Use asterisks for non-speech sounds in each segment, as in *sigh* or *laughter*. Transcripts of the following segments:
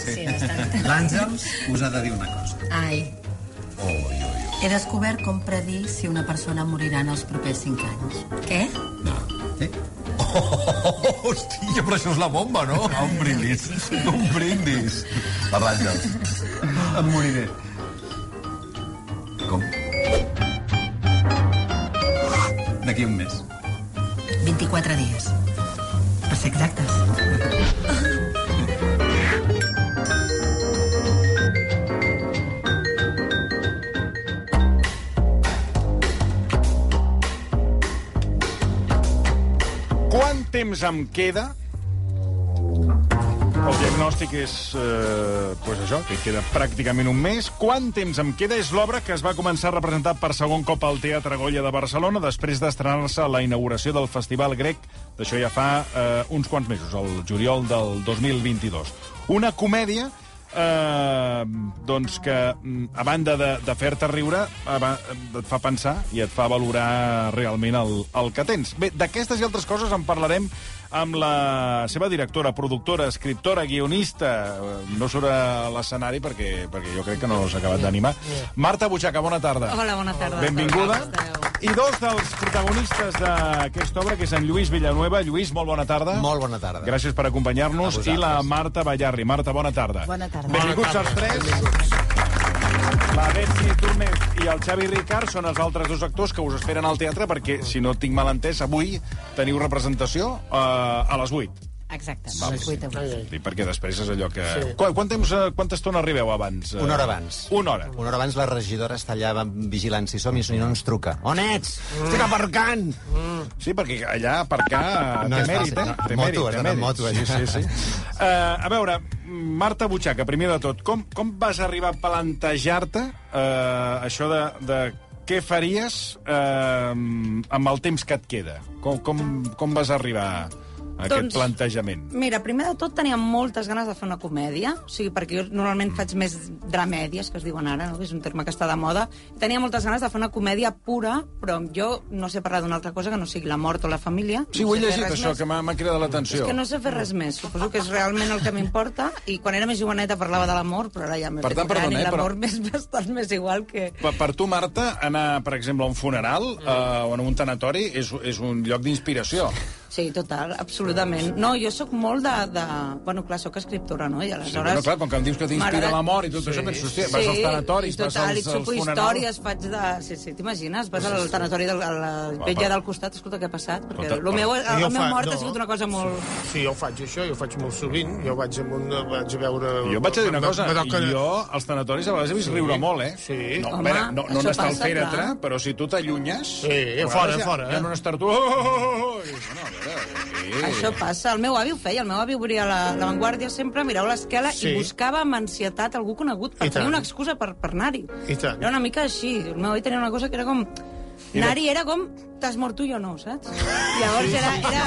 Sí, bastant. L'Àngels us ha de dir una cosa. Ai. Oi, oi, oi. He descobert com predir si una persona morirà en els propers 5 anys. Què? No. Sí? Oh, hòstia, però això és la bomba, no? Un brindis. Un brindis. Per l'Àngels. Em moriré. Com? D'aquí un mes. 24 dies. Per ser exactes. Temps em queda? El diagnòstic és, eh, pues això, que queda pràcticament un mes. Quant temps em queda és l'obra que es va començar a representar per segon cop al Teatre Goya de Barcelona després d'estrenar-se a la inauguració del Festival Grec, d'això ja fa eh, uns quants mesos, el juliol del 2022. Una comèdia eh, doncs que, mm, a banda de, de fer-te riure, et fa pensar i et fa valorar realment el, el que tens. Bé, d'aquestes i altres coses en parlarem amb la seva directora, productora, escriptora, guionista. Eh, No surt a l'escenari perquè, perquè jo crec que no s'ha acabat d'animar. Marta Butxaca, bona tarda. Hola, bona tarda. Benvinguda. I dos dels protagonistes d'aquesta obra, que és en Lluís Villanueva. Lluís, molt bona tarda. Molt bona tarda. Gràcies per acompanyar-nos. I la Marta Ballarri. Marta, bona tarda. Bona tarda. Benvinguts els tres. La Betsy Túnez i el Xavi Ricard són els altres dos actors que us esperen al teatre perquè, si no tinc mal entès, avui teniu representació uh, a les 8. Exacte. Val. Les 8 avui. Sí, perquè després és allò que... Sí. Quant, quant temps, eh, quanta estona arribeu abans? eh? Una hora abans. Una hora. Una hora abans la regidora està allà vigilant si som i si no ens truca. On ets? Estic aparcant! Sí, perquè allà aparcar No té mèrit, eh? no. Té Moto, mèrit, té mèrit. moto, eh? Sí, sí, sí. uh, *laughs* a veure, Marta Butxaca, primer de tot, com, com vas arribar a plantejar-te uh, això de, de què faries uh, amb el temps que et queda? Com, com, com vas arribar a aquest Doncs- plantejament? Mira, primer de tot tenia moltes ganes de fer una comèdia, o sigui, perquè jo normalment faig més dramèdies, que es diuen ara, no? que és un terme que està de moda. Tenia moltes ganes de fer una comèdia pura, però jo no sé parlar d'una altra cosa que no sigui la mort o la família. Sí, no ho he llegit, això, més. que m'ha cridat l'atenció. És que no sé fer res més, suposo que és realment el que m'importa, i quan era més joveneta parlava de l'amor, però ara ja m'he fet tant, gran perdona, i eh, però- l'amor *laughs* m'és bastant més igual que... Per, per tu, Marta, anar, per exemple, a un funeral Mm. uh, o en un tanatori és, és un lloc d'inspiració. Sí, total, absolutament. No, jo sóc molt de... de... Bueno, clar, sóc escriptora, no? I Sí, aleshores... bueno, clar, com que em dius que t'inspira la mort i tot això, penso, hòstia, vas als tanatoris, total, vas als, i xupo als funerals... històries, faig de... Sí, sí, t'imagines? Vas al tanatori de la, la vetlla del costat, escolta què ha passat, perquè Escolta, el meu, el, el meu fa- mort no. ha sigut una cosa molt... Sí, jo faig això, jo faig molt sovint. Jo vaig, amb un, vaig a veure... Jo vaig a dir una cosa, toca- jo als tanatoris a vegades he vist riure molt, eh? Sí. No, Home, veure, no, no n'està al passa, fèretre, però si tu t'allunyes... Sí, fora, fora, Hi ha eh? un estartu... Oh, oh, oh, oh, bueno, a veure, sí. Això passa, el meu avi ho feia, el meu avi obria la, la Vanguardia sempre, mirava l'esquela Sí. i buscava amb ansietat algú conegut per I tenir tant. una excusa per, per anar-hi. Era una mica així, el meu avi tenia una cosa que era com... Anar-hi era com, t'has mort tu i jo no, saps? Llavors era, era,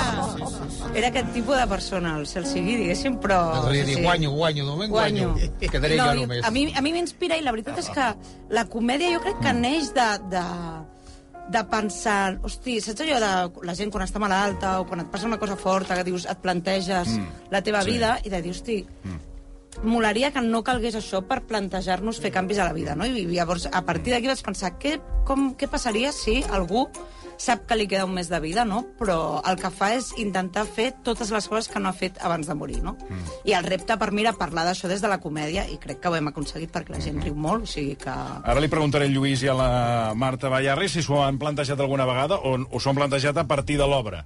era aquest tipus de persona, el cel sigui, diguéssim, però... Podria dir guanyo, guanyo, de moment guanyo. *laughs* Quedaré no, jo només. A mi, a mi m'inspira i la veritat és que la comèdia jo crec que neix de, de, de pensar, hosti, saps allò de la gent quan està malalta o quan et passa una cosa forta que dius, et planteges mm. la teva Sí. vida i de dir, hosti, mm. molaria que no calgués això per plantejar-nos fer canvis a la vida, no? I llavors, a partir d'aquí vaig pensar, què, com, què passaria si algú sap que li queda un mes de vida, no? Però el que fa és intentar fer totes les coses que no ha fet abans de morir, no? Mm. I el repte per mi era parlar d'això des de la comèdia, i crec que ho hem aconseguit perquè la gent riu molt, o sigui que... Ara li preguntaré al Lluís i a la Marta Ballarri si s'ho han plantejat alguna vegada o, o s'ho han plantejat a partir de l'obra.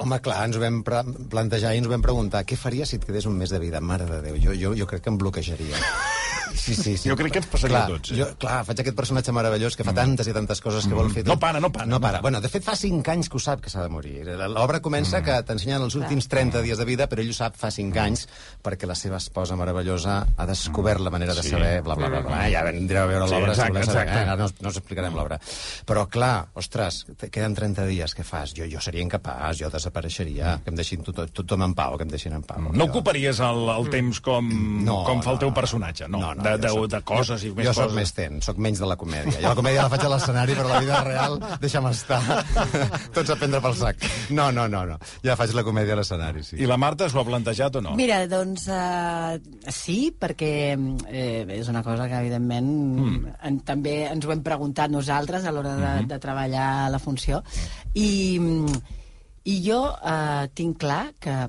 Home, clar, ens ho vam plantejar i ens ho vam preguntar què faries si et quedés un mes de vida? Mare de Déu, jo, jo, jo crec que em bloquejaria. *laughs* Sí, sí, sí. Jo crec que ens passaria clar, a tots, eh? Jo, clar, faig aquest personatge meravellós que fa tantes i tantes coses que vol fer... No para, no para, No para. Bueno, de fet, fa 5 anys que ho sap que s'ha de morir. L'obra comença que t'ensenyen els últims 30 dies de vida, però ell ho sap fa 5 anys perquè la seva esposa meravellosa ha descobert la manera de Sí. saber... Bla, bla, bla, bla. Ja vendreu a veure Sí, l'obra. si exacte, exacte. Eh? Ara no, no us explicarem l'obra. Però, clar, ostres, queden 30 dies, què fas? Jo, jo seria incapaç, jo desapareixeria, que em deixin tot, tothom en pau, que em deixin en pau. No Jo- ocuparies el, el temps com, No, com fa el teu no, personatge, no. No, no, de, de, de coses i més jo sóc coses. més ten, sóc menys de la comèdia. Jo la comèdia la faig a l'escenari, però la vida real, deixa'm estar. *laughs* Tots a prendre pel sac. No, no, no, no. Ja faig la comèdia a l'escenari, sí. I la Marta s'ho ha plantejat o no? Mira, doncs uh, sí, perquè eh, és una cosa que, evidentment, mm. en, també ens ho hem preguntat nosaltres a l'hora de, mm -hmm. de treballar la funció. I, i jo uh, tinc clar que...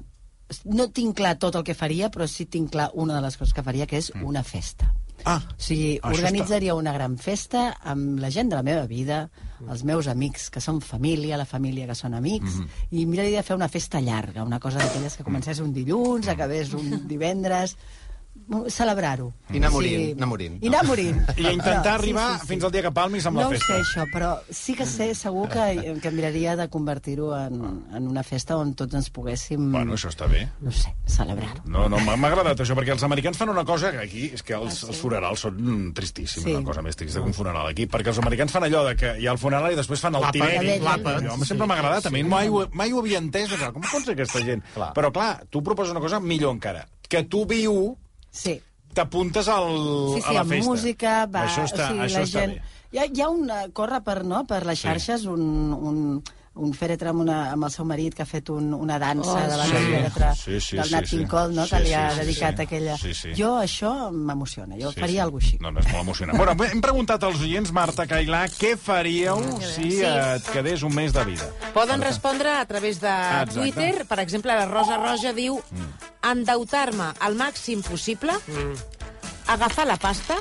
No tinc clar tot el que faria, però sí tinc clar una de les coses que faria, que és mm. una festa. Ah, O sigui, organitzaria una gran festa amb la gent de la meva vida, els meus amics que són família, la família que són amics, Mhm. i miraria de fer una festa llarga, una cosa d'aquelles que comencés un dilluns, acabés un divendres, celebrar-ho. I anar morint, anar morint. I anar morint. *laughs* I intentar arribar fins al dia que palmis amb no la festa. No ho sé, això, però sí que sé segur que, que miraria de convertir-ho en, en una festa on tots ens poguéssim, Bueno, això està bé. no sé, celebrar-ho. No, no, m'ha agradat això, perquè els americans fan una cosa que aquí és que els, els funerals són mm, tristíssims, Sí. una cosa més trista que un funeral aquí, perquè els americans fan allò de que hi ha el funeral i després fan el tiret. l'àpat. Jo, sempre m'ha agradat, a mi mai, ho- mai ho havia entès, com pot ser aquesta gent? Clar. Però clar, tu proposes una cosa millor encara, que tu viu Sí. t'apuntes al, Sí, sí, a la amb festa. música, va, això està, o sigui, això la està gent... bé. Hi ha, hi ha un... eh, Corre per, no, per les xarxes un, un, un fèretre amb, una, amb el seu marit que ha fet un, una dansa Oh, davant sí. del fèretre Sí, sí, del sí, Nat sí. King Cole, no, Sí, que li sí, ha sí, dedicat sí. aquella... Sí, sí. Jo això m'emociona, jo Sí, faria sí. alguna cosa així. No, no, és molt emocionant. Bueno, hem preguntat als oients, Marta Cailà, què faríeu si Sí. et quedés un mes de vida? Poden respondre a través de Exacte. Twitter. Per exemple, la Rosa Roja diu endeutar-me al màxim possible, agafar la pasta,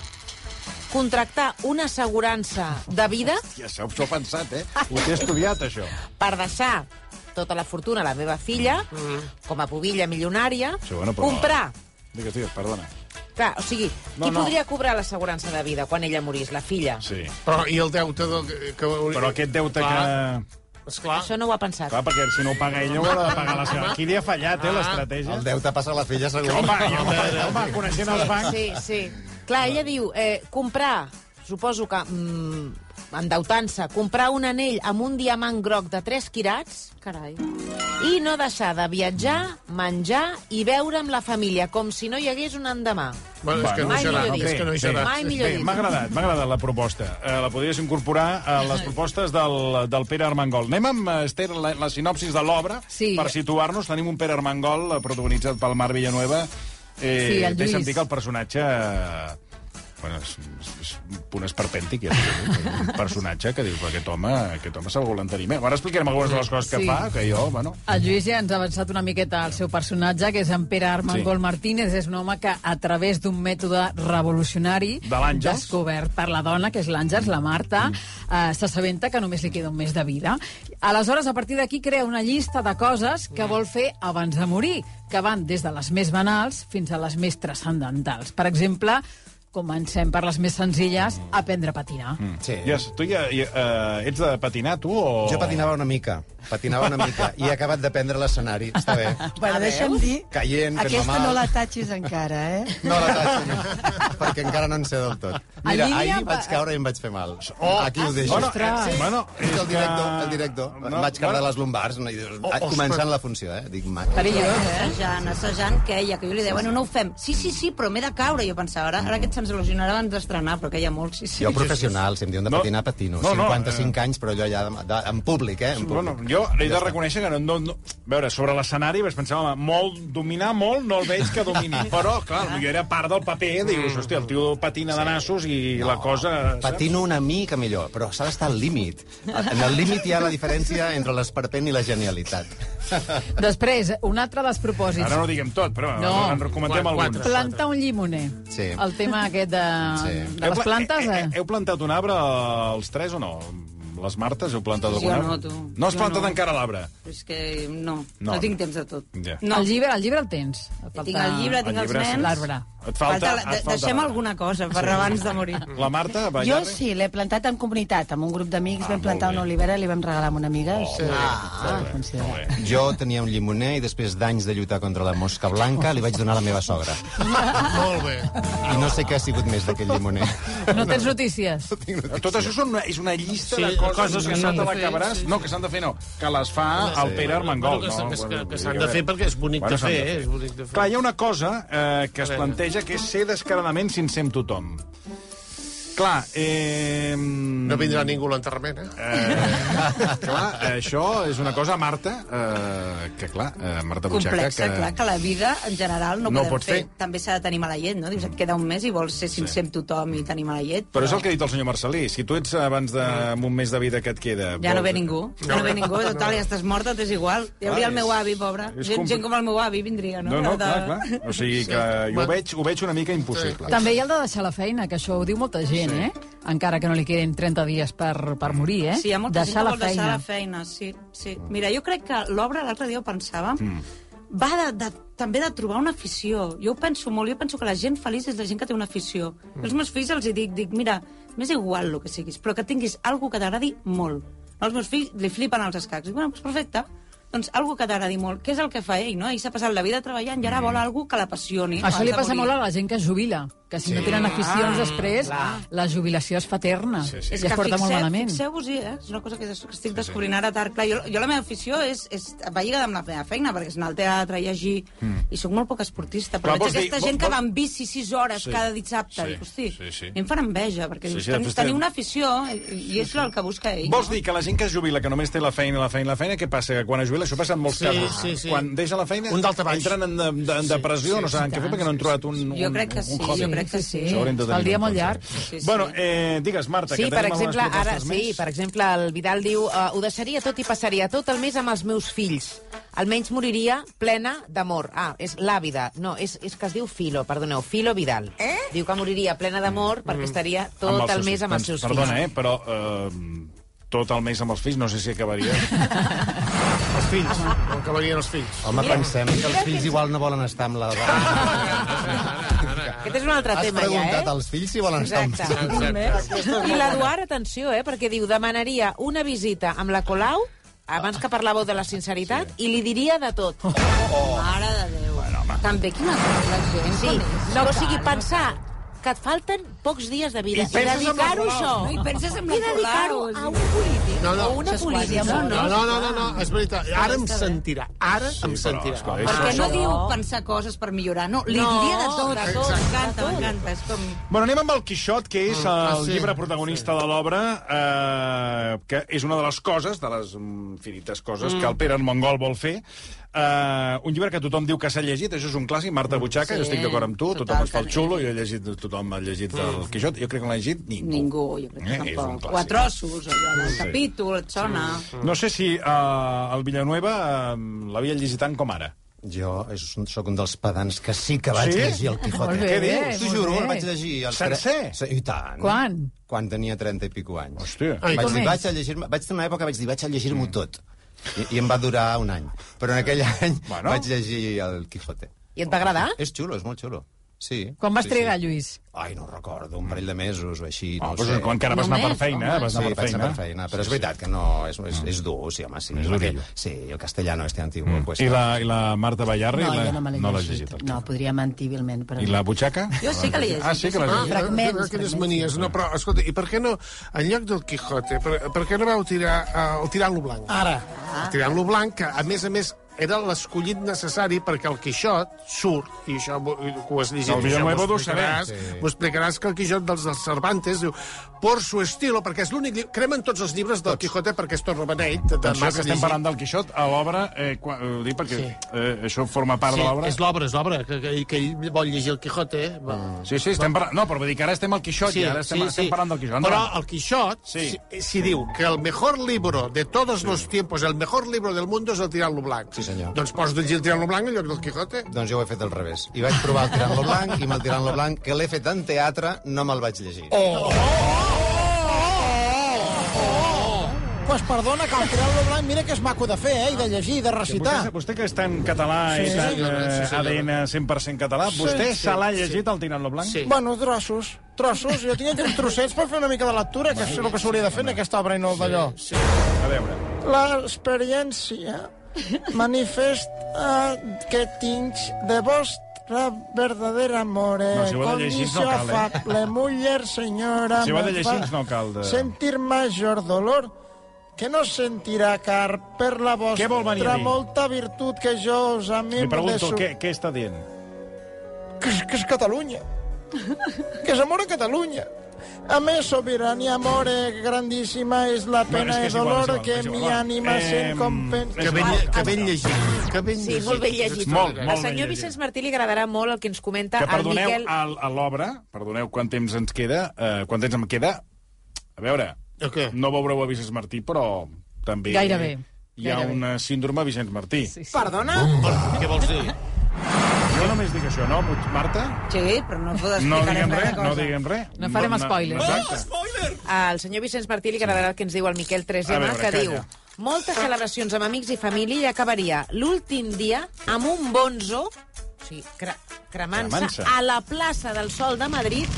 contractar una assegurança de vida Ja s'ho he pensat, eh? Ho té estudiat, això. per deixar tota la fortuna a la meva filla, com a pubilla milionària, Sí, bueno, però- comprar... Digues, digues, perdona. Clar, o sigui, No, qui no. podria cobrar l'assegurança de vida quan ella morís? La filla. Sí. Però i el deute del... Que, que... Però aquest deute Clar, que... Esclar. Això no ho ha pensat. Clar, perquè si no ho paga ella, ho ha de pagar la seva. Qui li ha fallat, eh, l'estratègia? El deute passa a la filla, segur. Home, home, *laughs* home, coneixent els bancs... Sí, sí. Clar, ella diu, eh, comprar, suposo que mm, endeutant-se, comprar un anell amb un diamant groc de 3 quirats Carai. i no deixar de viatjar, menjar i beure amb la família, com si no hi hagués un endemà. Bueno, és que no Mai hi serà. millor dit. És que no hi serà. Mai millor Bé, dit. m'ha agradat, m'ha agradat la proposta. Eh, la podries incorporar a les propostes del, del Pere Armengol. Anem amb, eh, Esther, la, la sinopsis de l'obra, Sí. per situar-nos. Tenim un Pere Armengol eh, protagonitzat pel Marc Villanueva. Eh, Sí, el Lluís. sentit que el personatge... Eh, bueno, és, és, és un punt esperpèntic, ja dic. un personatge que dius, aquest home, aquest home se'l vol entenir més. Ara explicarem algunes de les coses que Sí. fa, que jo, bueno... El Lluís ja ens ha avançat una miqueta el seu personatge, que és en Pere Armengol Sí. Martínez. És un home que, a través d'un mètode revolucionari... De l'Àngels. Descobert per la dona, que és l'Àngels, la Marta, eh, s'assabenta que només li queda un mes de vida. Aleshores, a partir d'aquí, crea una llista de coses que vol fer abans de morir, que van des de les més banals fins a les més transcendentals. Per exemple, comencem per les més senzilles, aprendre a patinar. Mm. Sí. Ja, tu ja, ja uh, ets de patinar, tu, o...? Jo patinava una mica, patinava una mica, i he acabat d'aprendre l'escenari. Està bé. *laughs* Bueno, deixa'm dir, Caient, aquesta mal. no la tatxis encara, eh? *laughs* No la tatxo, no, perquè encara no en sé del tot. Mira, línia ahir va- vaig caure i em vaig fer mal. Oh, Aquí ho deixo. Bueno, Ostres. eh, bueno, És el director, que- el director. No, em vaig caure bueno. les lumbars, no, i dius, Oh, ostres. començant la funció, eh? Dic, maco. Perillós, eh? Assajant, assajant, que ella, que jo li deia, bueno, no ho fem. Sí, sí, sí, però m'he de caure. Jo pensava, ara, ara aquest se'ns il·lusionarà abans d'estrenar, però que hi ha molt, sí, sí. Jo professional, si em diuen de No. patinar, patino. No, no, 55 eh. anys, però allò ja de, de, en públic, eh? En Bueno, públic. jo he de reconèixer que no, no, no... A veure, sobre l'escenari vaig pensar, home, molt, dominar molt no el veig que domini, *laughs* però, clar, jo era part del paper, dius, hòstia, el tio patina de nassos i la cosa... saps? Patino una mica millor, però s'ha d'estar al límit. En el límit hi ha la diferència entre l'esperpent i la genialitat. *laughs* Després, un altre dels propòsits. Ara no ho diguem tot, però No. en Quatre, alguns. Plantar un llimoner. Sí. El tema aquest de, Sí. de les pla- plantes... eh, Eh? Heu plantat un arbre els tres o no? Les Martes heu plantat Jo algun arbre? no, tu. No has Jo plantat no. encara l'arbre? És que no, No. no, no tinc temps de tot. Ja. No. El llibre, el llibre el tens. Falta- Tinc el llibre, tinc El els llibre, sí. nens. L'arbre. Et falta... Falta, et falta deixem alguna cosa per abans de morir. La Marta, Jo Ballarri? sí, l'he plantat en comunitat, amb un grup d'amics, Ah, vam plantar una olivera i li vam regalar a una amiga. Oh, sí. Ah, molt bé. Jo tenia un llimoner i després d'anys de lluitar contra la mosca blanca li vaig donar a la meva sogra. Molt bé. I no sé què ha sigut més d'aquell llimoner. No tens notícies? Tot això són una, és una llista Sí, de és coses, coses que que s'han de fer, sí, No, que s'han de fer, no. Que les fa el Pere Armengol. Bueno, que no? que- Bueno, que s'han de fer perquè és bonic de s'han fer, eh? És bonic de fer. Clar, hi ha una cosa eh, que es planteja, que és ser descaradament sincer amb tothom. Clar, eh... No vindrà ningú a l'enterrament, eh? Eh, *laughs* clar, això és una cosa, Marta, eh, que clar, eh, Marta Butxaca... complexa, que... clar, que la vida en general no, No podem pots fer. fer. També s'ha de tenir mala llet, no? Dius, et queda un mes i vols ser sincer amb tothom i tenir mala llet. Però és el que ha dit el senyor Marcelí. Si tu ets abans d'un mes de vida que et queda... Ja no vols- ve ningú, ja no ve ningú, total, ja estàs morta, t'és igual. Hi hauria Clar, el meu és- avi, pobre. és Gent, gent com el meu avi vindria, no? No, no, De- clar, clar. O sigui que jo ho veig, ho veig una mica impossible. També hi ha el de deixar la feina, que això ho diu molta gent, eh? Encara que no li quedin 30 dies per, per morir, eh? Sí, hi ha molta deixar gent que la vol deixar feina. la feina, sí, sí. Mira, jo crec que l'obra, l'altre dia ho pensava, va de, de, també de trobar una afició. Jo ho penso molt, jo penso que la gent feliç és la gent que té una afició. Mm. Els meus fills els hi dic, dic, mira, m'és igual el que siguis, però que tinguis algo que t'agradi molt. Els meus fills li flipen els escacs. Dic, bueno, doncs perfecte, doncs algo que t'agradi molt. Què és el que fa ell, no? Ell s'ha passat la vida treballant i ara vol algo que l'apassioni. Això li passa morir. molt a la gent que es jubila, que si sí. no tenen aficions després, la jubilació es fa eterna sí, sí. És i es que porta molt malament. Fixeu-vos-hi, eh? És una cosa que estic descobrint ara tard. Clar, jo, jo la meva afició és, és, va lligada amb la meva feina, perquè és anar al teatre, llegir, mm. i sóc molt poc esportista. Però Clar, veig vols dir- aquesta vol- gent que va amb bici 6 hores Sí, cada dissabte. sí, Dic, hosti, sí, sí. em fan enveja, perquè Sí, dius, sí, ten- després tenir té- una afició, i, i és el que busca ell. Vols no? dir que la gent que es jubila, que només té la feina, la feina, la feina, què passa? Que quan es jubila, això passa en molts Sí, casos. sí, sí. Quan deixa la feina, Un entren en, de, de, en depressió, sí, no saben què fer perquè no han trobat un, un, Jo crec que sí, un hobby. jo crec que sí. El dia molt llarg. Sí, sí. Bueno, eh, digues, Marta, Sí, que per exemple, algunes ara, propostes sí, més. per exemple, el Vidal diu uh, ho deixaria tot i passaria tot el mes amb els meus fills. Almenys moriria plena d'amor. Ah, és l'àvida. No, és, és que es diu Filo, perdoneu, Filo Vidal. Eh? Diu que moriria plena d'amor perquè estaria tot el mes amb els fills. seus Perdona, fills. eh, però eh, tot el mes amb els fills no sé si acabaria. *laughs* Els fills, acabarien els fills. Home, pensem que els fills igual no volen estar amb la *laughs* dona. Aquest és un altre Has tema, ja, preguntat eh? als fills si volen estar amb Exacte. I l'Eduard, atenció, eh, perquè diu demanaria una visita amb la Colau abans que parlàveu de la sinceritat, sí. i li diria de tot. Mare de Déu. Bueno, També quina cosa la gent. Sí, no, o sigui, pensar que et falten pocs dies de vida I i, dedicar-ho això. No, i penses en la I dedicar-ho a un polític No, no, o una política. amor, No, no, no, no, no, és veritat. Ara em sentirà. Ara em sentirà. escolta, Ah, Perquè no diu pensar coses per millorar, no, li No, diria de tot. de tot, M'encanta, m'encanta. Com... Bueno, anem amb el Quixot, que és el ah, sí. llibre protagonista de l'obra, eh, que és una de les coses, de les mm, infinites coses, que el Pere Armengol vol fer. Eh, un llibre que tothom diu que s'ha llegit, això és un clàssic, Marta Butxaca, Sí, jo estic d'acord amb tu, tothom total, es fa el xulo, jo he llegit, tothom ha llegit el Quixot, jo crec que l'ha llegit ningú. Ningú, jo crec que Eh, tampoc. clàssic. O a trossos, allò del Sí. capítol, et sona... No sé si eh, el Villanueva eh, l'havia llegit tant com ara. Jo sóc un dels pedants que sí que vaig Sí? llegir el Quijote. Molt bé, Què dius? T'ho juro, el vaig llegir... Tre- Sencer? Sí, I tant. Quan? Quan tenia 30 i pico anys. Hòstia. Ai, vaig dir, vaig a llegir-me... Vaig tenir una època que vaig dir, vaig a llegir-m'ho tot. I, I em va durar un any. Però en aquell *laughs* any Bueno. vaig llegir el Quijote. I et va agradar? És xulo, és molt xulo. Sí. Quan vas sí, trigar, sí. Lluís? Ai, no recordo, un parell de mesos o així, Oh, no ho però sé. quan encara vas anar per feina, home. eh? vas Sí, anar per vaig feina. anar per feina, però és veritat que no, és, és, és dur, sí, home, sí. És perquè- durillo. Sí, el castellano este antiguo, pues... I la, I la Marta Ballarri? No, la, jo no me l'he no llegit. llegit. No, podria mentir vilment, però... I la Butxaca? Jo sí que l'he llegit. Ah, sí que Ah, llegit. Fragments, aquelles manies. No, però, escolta, i per què no, en lloc del Quijote, per, per què no vau tirar uh, el Tirant-lo Blanc? Ara. El Tirant-lo Blanc, que, a més a més, era l'escollit necessari perquè el Quixot surt, i això ho has llegit, això ho m'ho explicaràs, m'ho explicaràs que el Quixot dels, dels Cervantes diu por su estilo, perquè és l'únic... llibre- Cremen tots els llibres del Quijote perquè és tot rebeneit. de Atenció, massa que estem llegit. parlant del Quixot a l'obra, eh, quan, ho dic perquè Sí. eh, això forma part Sí, de l'obra. és l'obra, és l'obra, que, que, que ell vol llegir el Quijote. Eh? Va. Sí, sí, estem parlant... No, però vull dir que ara estem al Quixot i ara estem, estem parlant del Quixot. Però el Quixot, Sí. si, si diu que el mejor libro de todos los tiempos, el mejor libro del mundo és el Tirant-lo Blanc. Sí, senyor. Doncs pots llegir el Tirant-lo Blanc en lloc del Quijote. Doncs jo ho he fet al revés. I vaig provar el Tirant-lo Blanc, i amb el Tirant-lo Blanc, que l'he fet en teatre, no me'l vaig llegir. Oh! Pues perdona, que el Tirant-lo Blanc, mira que és maco de fer, eh? I de llegir, i de recitar. Vostè, vostè que és tan català i Sí, tan senyor, sí, eh. ADN 100% català, vostè sí, se l'ha sí. llegit el Tirant-lo Blanc? Sí. Bueno, trossos, trossos. Jo tinc uns trossets per fer una mica de lectura, que és el que s'hauria de fer en aquesta obra i no d'allò. Sí. A veure. L'experiència manifesta que tinc de vost la verdadera amore, No, si ho ha de llegir, no cal, eh? afable, muller, senyora... Si ho ha de llegir, no cal de- Sentir major dolor que no sentirà car per la vol vostra molta virtut que jo us Li amim pregunto, de su... què, què està dient? que, és- que és Catalunya. que és amor a Catalunya. A més, sobirania, amore grandíssima, és la Bueno, pena és que i és igual, dolor és igual, que igual. mi ànima Eh, sent compensa. Que ben, que ben llegit. Que ben Sí, llegit. molt ben llegit. Molt, molt Al ben senyor llegit. Vicenç Martí li agradarà molt el que ens comenta Que el perdoneu Miquel... a, a l'obra, perdoneu quant temps ens queda, eh, quant temps em queda, a veure, O què? no veureu a Vicenç Martí, però també Gairebé. hi ha Gairebé. una síndrome Vicenç Martí. Sí, sí. Perdona? Què vols dir? Jo només dic això, no, Marta? Sí, però no puc No explicar diguem res. de no cosa. diguem res. No farem No, spoilers. Exacte. Al senyor Vicenç Martí li agradarà el que ens diu el Miquel 3M, A veure, que calla. diu moltes celebracions amb amics i família i acabaria l'últim dia amb un bonzo, o sigui, cre cremant-se, Cremant-se. a la plaça del Sol de Madrid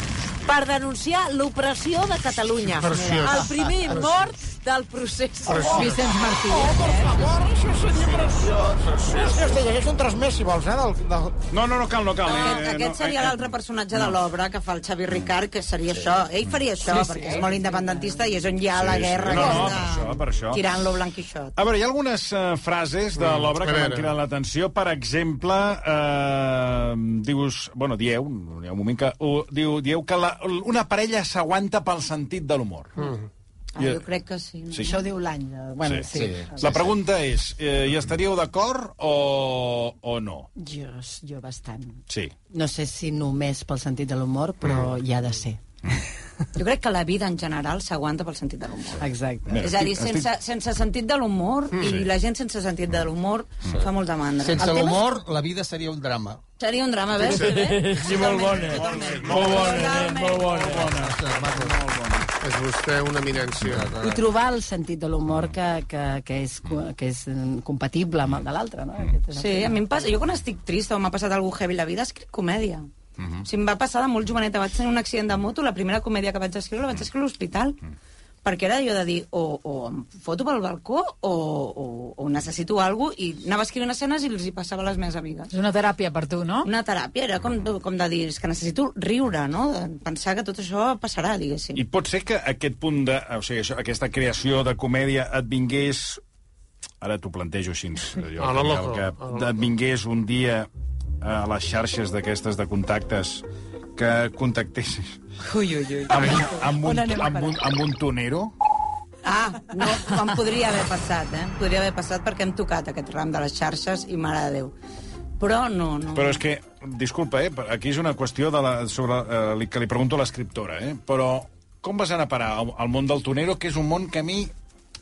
per denunciar l'opressió de Catalunya. Preciós. El primer mort del procés. Vicenç Martí. Per favor, això seria preciós. Hòstia, te llegeix un tros més, si vols, eh? Del, del... No, no, no cal, no cal. Aquest, eh, aquest no, seria eh, l'altre personatge de l'obra que fa el Xavi Ricard, que seria això. Ell faria això, Sí, sí. perquè és molt independentista i és on hi ha Sí, la sí. guerra No, no, aquesta, per això, per això. tirant-lo blanc Quixot. A veure, hi ha algunes uh, frases de l'obra a que m'han cridat l'atenció. Per exemple, uh, dius... Bueno, dieu, hi ha un moment que... Uh, diu, dieu que la, una parella s'aguanta pel sentit de l'humor. Mm. Ah, jo crec que sí. No? Sí. Això ho diu l'any. eh, Bueno, sí. sí. sí. La pregunta és, eh, hi estaríeu d'acord o, o no? Jo, jo bastant. Sí. No sé si només pel sentit de l'humor, però hi ha de ser. Jo crec que la vida en general s'aguanta pel sentit de l'humor. Exacte. Mira, És a dir, estic- sense, sense sentit de l'humor, Mm. i la gent sense sentit de l'humor fa molt de mandra. Sense l'humor, la vida seria un drama. és- Seria un drama, veus? Sí, molt bona. Molt bona, nen, molt bona. És vostè una eminència. I trobar el sentit de l'humor que, que, que, és, que és mm, compatible amb el de l'altre, no? El Sí, a mi em passa... Jo quan estic trista o m'ha passat alguna heavy la vida, escric comèdia. Mhm. O sigui, em va passar de molt joveneta. Vaig tenir un accident de moto, la primera comèdia que vaig escriure la vaig escriure a l'hospital. Mhm. Perquè era allò de dir, o, o em foto pel balcó o, o, o necessito alguna cosa, i anava escrivint escenes i els hi passava a les meves amigues. És una teràpia per tu, no? Una teràpia, era com, com de dir, és que necessito riure, no? De pensar que tot això passarà, diguéssim. I pot ser que aquest punt de... O sigui, això, aquesta creació de comèdia et vingués... Ara t'ho plantejo així. *laughs* Jo, A que- loco, que et vingués un dia a les xarxes d'aquestes de contactes que contactessis Ui, ui, ui. amb, amb, un, amb, un, amb un tonero Ah, no, em podria haver passat, eh? Podria haver passat perquè hem tocat aquest ram de les xarxes i mare de Déu. Però no, no. Però és que, disculpa, eh, aquí és una qüestió de la, sobre, eh, que li pregunto a l'escriptora, eh, però com vas anar a parar al món del tonero, que és un món que a mi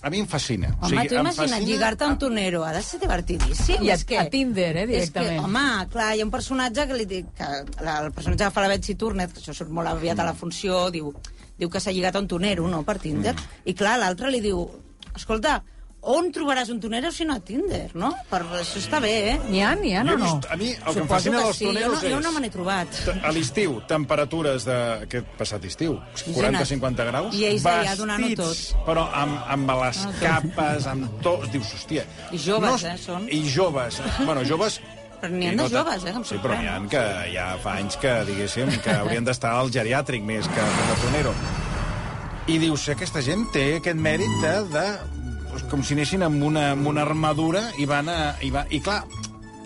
a mi em fascina. Home, tu em imagina't, fascina- lligar-te a un tonero, ha de ser divertidíssim. I a- és que, a Tinder, eh, directament. És que, home, clar, hi ha un personatge que li dic, que la- el personatge que fa la Betsy Turner, que això surt molt aviat a la funció, diu, diu que s'ha lligat a un tonero, no?, per Tinder. Mm. I clar, l'altre li diu, escolta, on trobaràs un tonero si no a Tinder, no? Per, això està bé, eh? N'hi ha, n'hi ha, Jo no, no? a mi el que em Suposo fascina dels sí, jo toneros no, jo no és... me n'he trobat. A l'estiu, temperatures d'aquest passat estiu, 40-50 graus, I ells allà donant-ho vestits, però amb, amb les capes, amb tot... Dius, hòstia... I joves, es- eh, són. I joves. Bueno, joves... Però n'hi ha de joves, eh, que Sí, però n'hi ha que ja fa anys que, diguéssim, que haurien d'estar al geriàtric més que com a tonero. I dius, aquesta gent té aquest mèrit de... de doncs, com si anessin amb una, amb una armadura i van a... I, va, i clar,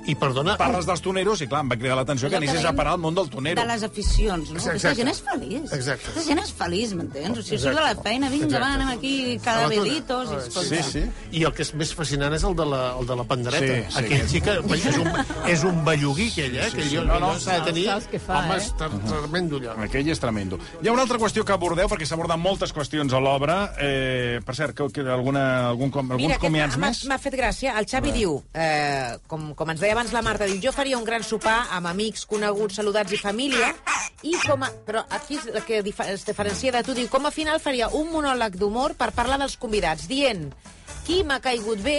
I perdona... parles dels toneros i clar, em va cridar l'atenció que anessis a parar al món del tonero. De les aficions, no? Aquesta gent és feliç. Exacte. Aquesta gent és feliç, m'entens? O sigui, surt de la feina, vinga, Exacte. va, anem aquí, cada A la tona. velitos, i escolta. Sí, sí. I el que és més fascinant és el de la, el de la pandereta. Sí, sí. Aquell sí que és un, és un bellugui, aquell, eh? Sí, que sí. jo, No, no, s'ha de tenir... fa, Home, eh? és tremendo, allò. Aquell és tremendo. Hi ha una altra qüestió que abordeu, perquè s'aborden moltes qüestions a l'obra. Eh, per cert, que, que alguna, algun, alguns Mira, comiats més? m'ha fet gràcia. El Xavi diu, eh, com, com ens deia abans la Marta, diu, jo faria un gran sopar amb amics, coneguts, saludats i família, i com a, però aquí és el que es diferencia de tu, diu, com a final faria un monòleg d'humor per parlar dels convidats, dient qui m'ha caigut bé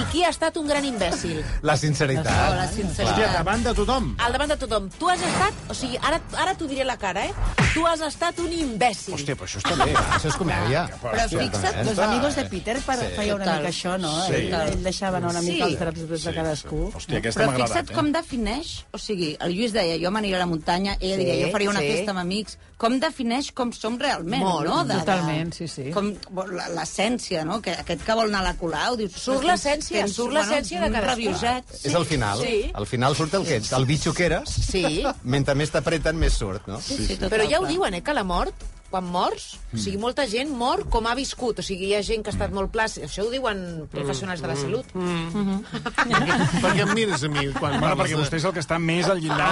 i qui ha estat un gran imbècil. La sinceritat. Oh, la Hòstia, sinceritat. davant de tothom. Al davant de tothom. Tu has estat... O sigui, ara, ara t'ho diré la cara, eh? tu has estat un imbècil. Hòstia, però això està bé. Això és comèdia. Però fixa't, los amigos de Peter per, feia una mica això, no? Sí. Ell, ell deixava anar una Sí. mica els draps de cadascú. Hòstia, aquesta Però m'ha fixa't agradat, eh? com defineix, o sigui, el Lluís deia, jo m'aniré a la muntanya, ella Sí, diria, jo faria una sí. festa amb amics, com defineix com som realment, Molt, no? totalment, sí, sí. Com la- l'essència, no? Que aquest que vol anar a la Colau, dius... Surt l'essència, surt l'essència de un cadascú. rabioset. És el final. Sí. Al final surt el que ets, el bitxo que eres. Sí. Mentre més t'apreten, més surt, no? Sí, sí, total, Però ja ho diuen, eh, que la mort, quan mors, o sigui, molta gent mor com ha viscut. O sigui, hi ha gent que ha estat molt plàcid. Això ho diuen professionals de la salut. *laughs* Per què em mires a mi quan Bueno, perquè de- vostè és el que està més al llindar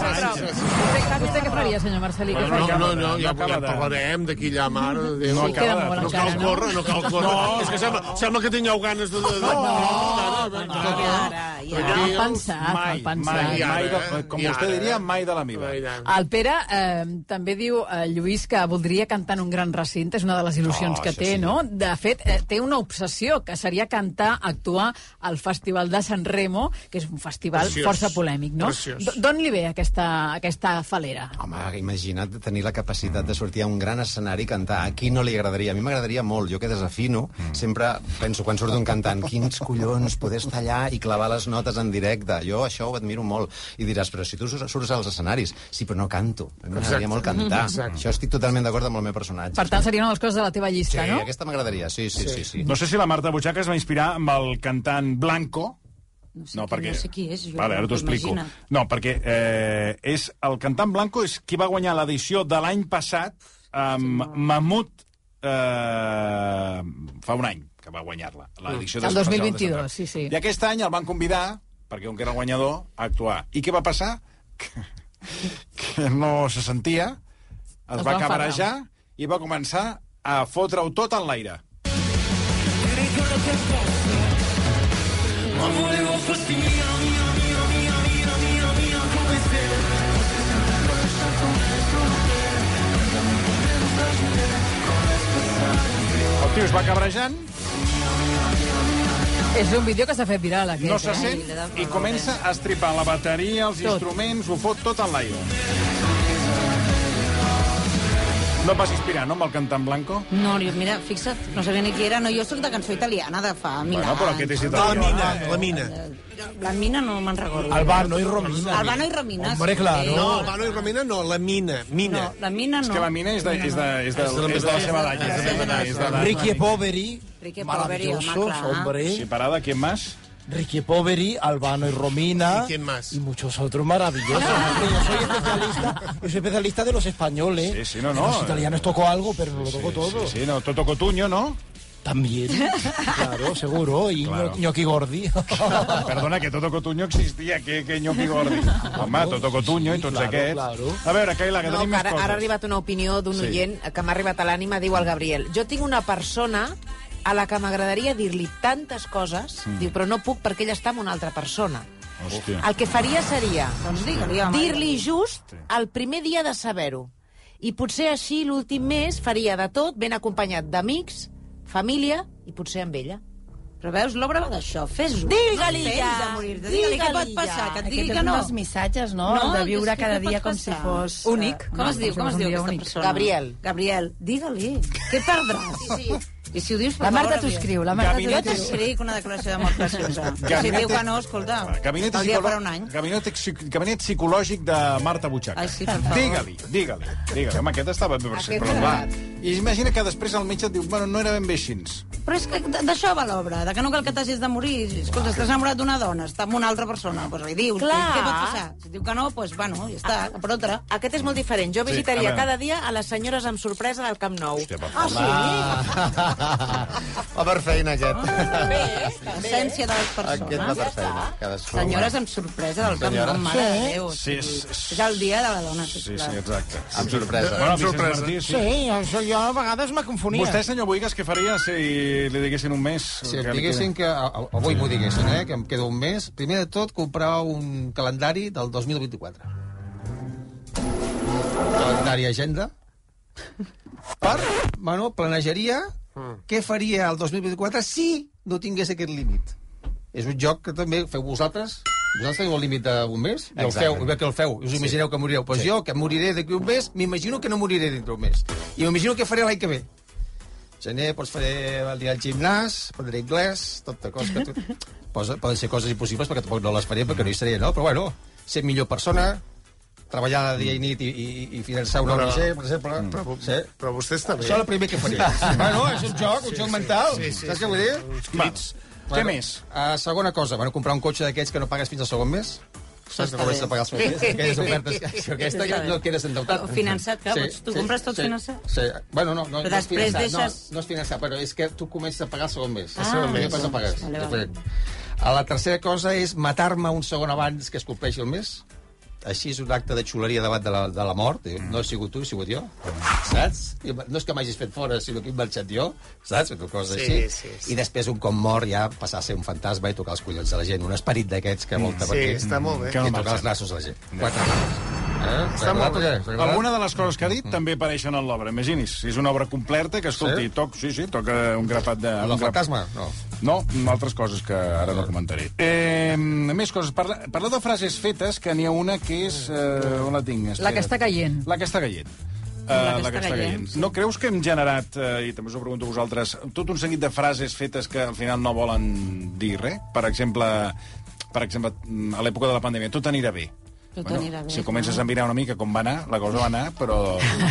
França. Vostè, vostè què faria, senyor Marcelí? Què No, no, no, ja, ja de- parlarem d'aquí allà, mare de Déu. No Sí, molt No cal no? córrer, no cal córrer. No. És que sembla, sembla que tingueu ganes de... de, de... No, Ara, ja. Aquí, Mal pensat, Mai, mal pensat. mai, I ara, mai de, eh? com vostè ara, diria, eh? mai de la meva. El Pere eh, també diu, eh, Lluís, que voldria cantar en un gran recinte, és una de les il·lusions Oh, que té, sí. no? De fet, eh, té una obsessió, que seria cantar, actuar al Festival de San Remo, que és un festival Preciós. força polèmic, no? D'on li ve aquesta, aquesta falera? Home, imagina't tenir la capacitat de sortir a un gran escenari i cantar. A qui no li agradaria? A mi m'agradaria molt. Jo que desafino, sempre penso, quan surt un cantant, quins collons poder estar allà i clavar les notes en directe. Jo això ho admiro molt. I diràs, però si tu sur- surts als escenaris, sí, però no canto. A mi M'agradaria molt cantar. Això estic totalment d'acord amb el meu personatge. Per tant, seria una de les coses de la teva sí, llista, no? aquesta m'agradaria, sí, sí, sí. sí. No sé si la Marta Butxaca es va inspirar amb el cantant Blanco, No sé, no, qui, perquè... no sé qui és, jo. Vale, ara t'ho explico. No, perquè eh, és el cantant Blanco és qui va guanyar l'edició de l'any passat amb Mamut eh, fa un any que va guanyar-la. l'edició El del 2022, Festival de Sant sí, sí. I aquest any el van convidar, perquè un que era guanyador, a actuar. I què va passar? Que, *laughs* que no se sentia, es, Es va cabrejar i va començar a fotre-ho tot en l'aire. El tio es va cabrejant, És un vídeo que s'ha fet viral, aquest, no se eh? sent da i comença a estripar la bateria, els Tot. instruments, ho fot tot en l'aire. No et vas inspirar, no, amb el cantant Blanco? No, jo, mira, fixa't, no sabia ni qui era. No, jo sóc de cançó italiana de fa mil Bueno, però aquest és La italià. mina, la mina. La mina no me'n recordo. Albano y Romina. Albano i Romina. Hombre, claro. No, Albano i Romina no, la mina, mina. No, la mina no. És que la mina és de, és de, és de, és de la seva de, Ricky Poveri. Ricky Poveri, home, clar. hombre. Sí, parada, ¿quién más? Ricky Poveri, Albano y Romina. ¿Y quién más? Y muchos otros maravillosos. Hombre, yo soy especialista, yo soy especialista de los españoles. Sí, sí, no, no. Los italianos toco algo, pero no lo toco todo. Sí, sí, no, Toto Cotuño, ¿no? También. Claro, seguro. Y Claro. Ñoqui Gordi. *laughs* Perdona, que Toto Cotuño existia, que, que Ñoqui Gordi. Home, Toto Cotuño i tots claro, aquests. claro. A veure, Caila, que No, tenim que més ara, coses. ara ha arribat una opinió d'un Sí. sí. oient que m'ha arribat a l'ànima, diu el Gabriel. Jo tinc una persona a la que m'agradaria dir-li tantes coses, mm. diu, però no puc perquè ella està amb una altra persona. Hòstia. El que faria seria Doncs dir-li just el primer dia de saber-ho. I potser així l'últim mes faria de tot, ben acompanyat d'amics, família i potser amb ella. Però veus, l'obra va d'això, fes-ho. Digue-li no ja. Digue-li què pot passar, ja. que et digui que no. dels missatges, no? No, de viure cada dia com si passar? fos... Únic. Com es diu, com es diu aquesta únic. persona? Gabriel. Gabriel, digue-li. Què perdràs? Sí, sí. I si ho dius, per La Marta t'ho escriu, la Marta Jo Gabinete- t'escric una declaració d'amor preciosa. *laughs* Si Gabinete- diu que no, escolta, Gabinet, el dia per un any. gabinet, gabinet psicològic de Marta Butxaca. Ai, sí, per favor. Digue-li, digue-li, digue-li. Home, aquest estava bé, per ser, però clar. I imagina que després el metge et diu, bueno, no era ben bé així. Però és que d'això va l'obra, de que no cal que t'hagis de morir. Escolta, estàs enamorat d'una dona, està amb una altra persona, doncs li dius, Clar. què pot passar? Si diu que no, doncs, bueno, ja està, cap per altra. Aquest és molt diferent. Jo Sí, visitaria a veure. cada dia a les senyores amb sorpresa del Camp Nou. Hòstia, ah, sí? *laughs* Va per feina, aquest. Bé, L'essència de les Aquest va persones. per feina. Cadascú. Senyores amb sorpresa del camp, no, mare de Déu. Sí, és- és- el dia de la dona, Sí, sisplau. sí, exacte. Amb sorpresa. Bueno, Vicenç sorpresa. Martí, sí. Sí, això jo a vegades me confonia. Vostè, senyor Boigas, què faria si li diguessin un mes? Si em diguessin que... Avui m'ho diguessin, eh? Que em queda un mes. Primer de tot, comprar un calendari del 2024. Calendari agenda. Per, bueno, planejaria què faria el 2024 si no tingués aquest límit. És un joc que també feu vosaltres Vosaltres teniu el límit d'un mes? I el feu, que el feu. Us imagineu que morireu. Pues jo, que moriré d'aquí un mes, m'imagino que no moriré dintre un mes. I m'imagino que faré l'any que ve. Gener, doncs faré el dia al gimnàs, aprendré anglès, tota cosa que tu... *laughs* Posa, poden ser coses impossibles perquè tampoc no les faré perquè no hi seré, no? Però bueno, ser millor persona, treballar dia i nit i, i, i finançar una Però- ONG, per exemple. Però, sí. però vostè està bé. Això és el primer que faré. *laughs* bueno, és un joc, un joc mental. Sí, sí, Saps sí. què vull dir? Uns crits. Què més? Uh, segona cosa, bueno, comprar un cotxe d'aquests que no pagues fins al segon mes. Saps que comences a pagar els primers? Aquelles ofertes que, que aquesta que no quedes endeutat. O finançat, clar, pots- tu compres tot sí, finançat. Sí, bueno, no, no, Però no és finançat, deixes- no, no és finançat, però és que tu comences a pagar el segon mes. Ah, el segon mes. Després no pagues. Vale, vale. La tercera cosa és matar-me un segon abans que es compleixi el mes. Així és un acte de xuleria davant de la, de la mort. Mm. No he sigut tu, he sigut jo. Saps? I No és que m'hagis fet fora, sinó que he marxat jo. Saps? Una cosa Sí, així. sí, sí. I després, un cop mort, ja passar a ser un fantasma i tocar els collons de la gent. Un esperit d'aquests que volta Sí, per aquí. està molt bé. Que no no tocar els nassos de la gent. Quatre hores. Eh? Està molt bé. Alguna de les coses que ha dit també apareixen en l'obra. Imagini's, si és una obra completa que, escolti, Sí? toc, sí, sí, toca un grapat de... El un grap- fantasma? No. No, altres coses que ara no comentaré. Eh, més coses. Parla, parla de frases fetes, que n'hi ha una que és... Eh, on la tinc? La que està caient. La que està caient. Uh, La que està caient. No creus que hem generat, uh, i també us ho pregunto a vosaltres, tot un seguit de frases fetes que al final no volen dir res? Per exemple, per exemple a l'època de la pandèmia, tot anirà bé. Tot anirà bé, si comences a mirar una mica com va anar, la cosa va anar, però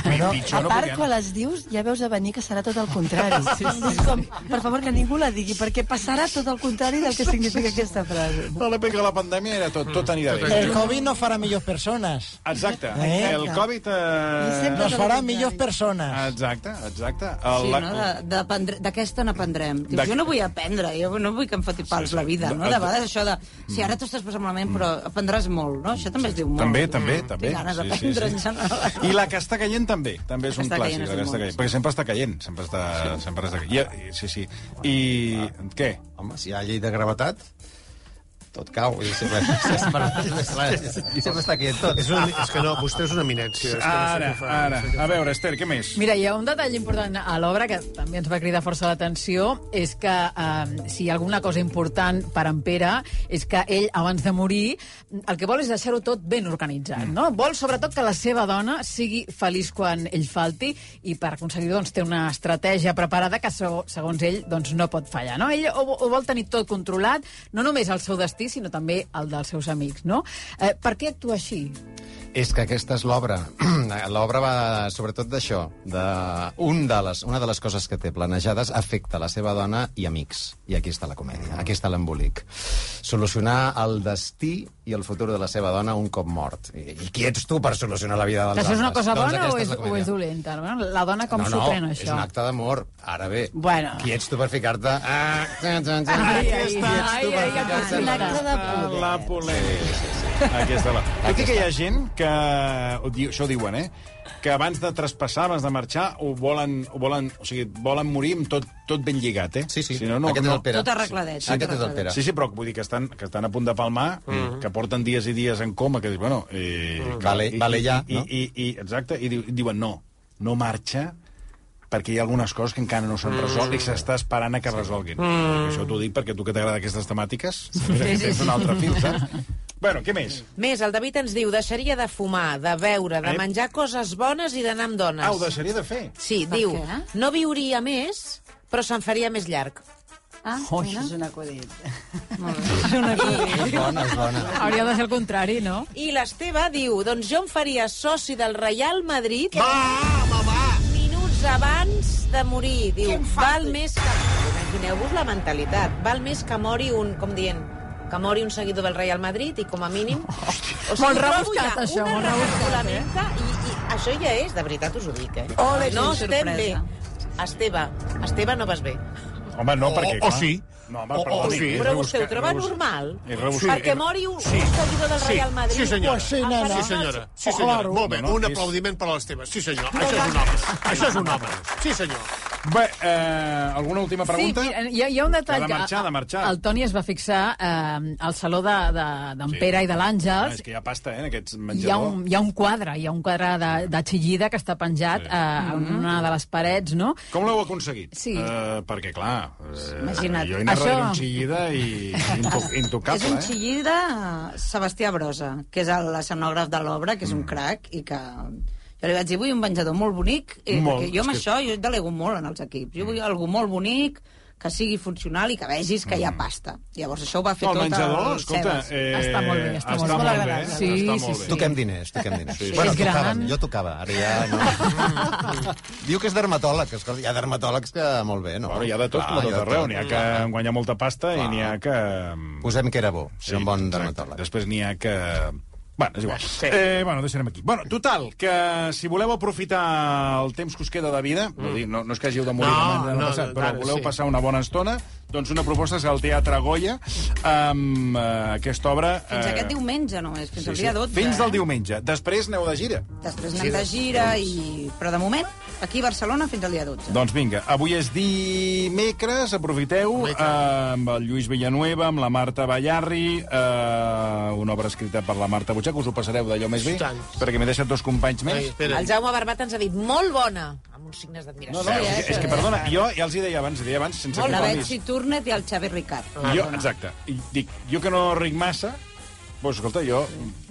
Però, pitjor a no part, podia quan les dius, ja veus a venir que serà tot el contrari. *laughs* Sí, sí, És com, per favor, que ningú la digui, perquè passarà tot el contrari del que significa aquesta frase. A l'època de la pandèmia era tot, tot anirà bé. El COVID no farà millors persones. Exacte. Eh? El Covid... Eh... Nos farà millors persones. Exacte, exacte. Sí, El, no? De- d'aprendre- D'aquesta n'aprendrem. De- jo no vull aprendre, jo no vull que em foti pals la vida, no? De vegades això de... Si ara tu estàs passant malament, però aprendràs molt, no? Això també es diu molt. També, també, també. Tinc ganes d'aprendre en general. I la que està caient també, també és un Està clàssic, caient, la que està caient, perquè sempre està caient, sempre està, sempre està caient. I, sí, sí. I què? Home, si hi ha llei de gravetat, tot cau. I sempre, sempre, sempre, sempre està aquí tot. És, un, és que no, vostè és una eminència. És que no sé Ara, ara. no fa. A veure, Esther, què més? Mira, hi ha un detall important a l'obra que també ens va cridar força l'atenció, és que eh, si hi ha alguna cosa important per en Pere és que ell, abans de morir, el que vol és deixar-ho tot ben organitzat, no? Vol, sobretot, que la seva dona sigui feliç quan ell falti i per aconseguir doncs, té una estratègia preparada que, seg- segons ell, doncs, no pot fallar, no? Ell ho, ho vol tenir tot controlat, no només el seu destí, sinó també el dels seus amics, no? Eh, per què actua així? És que aquesta és l'obra. *clears throat* L'obra va sobretot d'això. De... Un de les, una de les coses que té planejades afecta la seva dona i amics. I aquí està la comèdia, aquí està l'embolic. Solucionar el destí i el futur de la seva dona un cop mort. I, i qui ets tu per solucionar la vida dels Que això és una altres? cosa Doncs bona o aquesta és, o és dolenta? No? La dona com no, s'ho no, pren, és això? un acte d'amor. Ara bé, Bueno. qui ets tu per ficar-te... Ah, txan, txan, txan. Ai, Qui ai, ets tu per ai, ai, ficar-te ai, en ai, la- ai, acte de poder. La polèmica. Aquesta la... Tot i que hi ha gent que... ho diu- Això ho diuen, eh? Que abans de traspassar, abans de marxar, ho volen, ho volen, o sigui, volen morir amb tot, tot ben lligat, eh? Sí, sí. Si no, no, Aquest és no. el Pere. Tot arregladet. Sí, aquest és el Pere. Sí, sí, però vull dir que estan, que estan a punt de palmar, mm. que porten dies i dies en coma, que dius, bueno... Eh, Mm. Vale- vale ja, i, no? I, i, exacte, i diu- diuen, no, no marxa perquè hi ha algunes coses que encara no s'han resolt i s'està esperant a que resolguin. Mm. Això t'ho dic perquè tu que t'agrada aquestes temàtiques, sí, tens un altre fil, saps? Bueno, què més? Més, el David ens diu, deixaria de fumar, de beure, de Eh? menjar coses bones i d'anar amb dones. Ah, ho deixaria de fer. Sí, Per diu, què? no viuria més, però se'n faria més llarg. Ah, Oh, mira. això *laughs* és un acudit. És bona, és bona. Hauria de ser el contrari, no? I l'Esteve diu, doncs jo em faria soci del Real Madrid... Va, home, va! Minuts abans de morir. Diu, val més que... Imagineu-vos la mentalitat. Val més que mori un, com dient, que mori un seguidor del Real Madrid i com a mínim... *laughs* O Molt trobo rebuscat, ja això, molt rebuscat, regalamenta I, I això ja és, de veritat us ho dic, eh? Ole, no estem bé. sorpresa. Esteve, Esteve, no vas bé. Home, no, perquè... o clar, sí. No, home, O- o perdoni, sí. és Però vostè ho troba rebuscat. normal? És rebuscat. Perquè mori un, un seguidor del Sí, Real Madrid... sí, senyora. Pues sí, nena. Sí, senyora. Sí, Oh, senyora. claro. Molt bé, No, no, un és- aplaudiment per a l'Esteve. Sí, senyor. Això és un home. Això és un home. Sí, senyor. Bé, eh, alguna última pregunta? Sí, hi ha, hi ha un detall... Ha de marxar, que- de marxar. El Toni es va fixar eh, al saló d'en de, d'en Sí. Pere i de Ah, l'Àngels. és que hi ha pasta, eh, en aquests Hi ha, menjadors. un, hi ha un quadre, hi ha un quadre de, de Chillida que està penjat Sí. eh, en una de les parets, no? Com l'heu aconseguit? Sí. Eh, perquè, clar, eh, Imagina't. jo he anat Això- un xillida i into intocable, *laughs* és un eh? xillida Sebastià Brosa, que és l'escenògraf de l'obra, que és Mm. un crac, i que jo li vaig dir, vull un menjador molt bonic, i Molt, perquè jo amb que- això jo delego molt en els equips. Jo vull algú molt bonic, que sigui funcional i que vegis que hi ha pasta. Llavors això ho va fer Mm. No, el tot menjador, el escolta, Sebas. eh, Està molt bé, està molt està bé. molt bé. eh? Sí, està sí, molt sí. bé. Toquem diners, toquem diners. Sí, sí. Bueno, tocàvem, jo tocava, ara ja no. *laughs* Diu que és dermatòleg, escolta, hi ha dermatòlegs que molt bé, no? Bueno, hi ha de tot, Clar, com a tot arreu. N'hi ha que guanyar molta pasta i n'hi ha que... Posem que era bo, Sí, ser un bon dermatòleg. Després n'hi ha que... Bueno, és igual. Sí. Eh, bueno, deixarem aquí. Bueno, total, que si voleu aprofitar el temps que us queda de vida, mm. dir, no, no és que hàgiu de morir No, demà, demà no, passat, però ara voleu sí. passar una bona estona, doncs una proposta és al Teatre Goya, amb eh, aquesta obra... Fins eh, aquest diumenge només, fins al dia 12. Fins del eh? diumenge. Després aneu de gira. Després anem de gira, i... però de moment, aquí a Barcelona fins al dia 12. Doncs vinga, avui és dimecres, aprofiteu, eh, amb el Lluís Villanueva, amb la Marta Ballarri, eh, una obra escrita per la Marta Butxac, us ho passareu d'allò més bé, tant. perquè m'he deixat dos companys Ai, més. espera. El Jaume Barbat ens ha dit molt bona, amb uns signes No, d'admiració. no, és, que, és que, perdona, jo ja els hi deia abans, deia abans sense La compromís. Betsy Turnet i el Xavi Ricard. Jo, exacte. I dic, jo que no ric massa, doncs, escolta, jo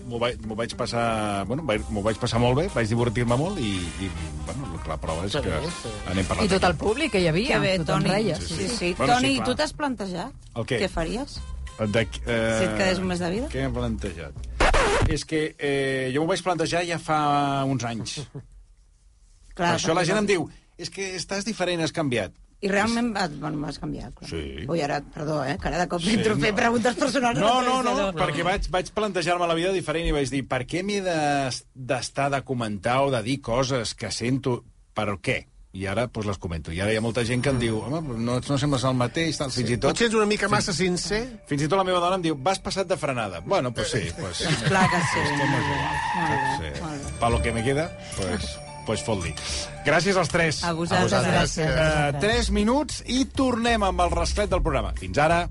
m'ho vaig, vaig passar... Bueno, vaig- m'ho vaig passar molt bé, vaig divertir-me molt i, i bueno, la prova és que anem parlant. I tot el públic que hi havia. Que bé, tothom Toni. reia. Sí, sí. sí. Bueno, Toni, sí, clar. tu t'has plantejat El què? què faries? De, eh, Si et quedés un mes de vida? Què m'he plantejat? És que eh, jo m'ho vaig plantejar ja fa uns anys. *laughs* Clar, per això la gent no- em diu és que estàs diferent, has canviat. I realment vas, bueno, vas canviar. Clar. Sí. Ui, ara, perdó, eh, que ara de cop Sí, entro a fer no. preguntes personals. No, no, no, entrevistador. perquè vaig, vaig plantejar-me la vida diferent i vaig dir per què m'he de- d'estar de comentar o de dir coses que sento per què? I ara doncs, les comento. I ara hi ha molta gent que em diu home, no, no sembles el mateix, tal, fins i tot... Potser ets una mica massa sincer? Fins i tot la meva dona em diu, vas passat de frenada. Bueno, *laughs* pues sí, pues... Esclar que sí. Igual. Molt Sí. bé, molt bé. Pa lo que me queda, pues, pues fot-li. Gràcies als tres. A vosaltres, gràcies. Eh, tres minuts i tornem amb el rasclet del programa. Fins ara.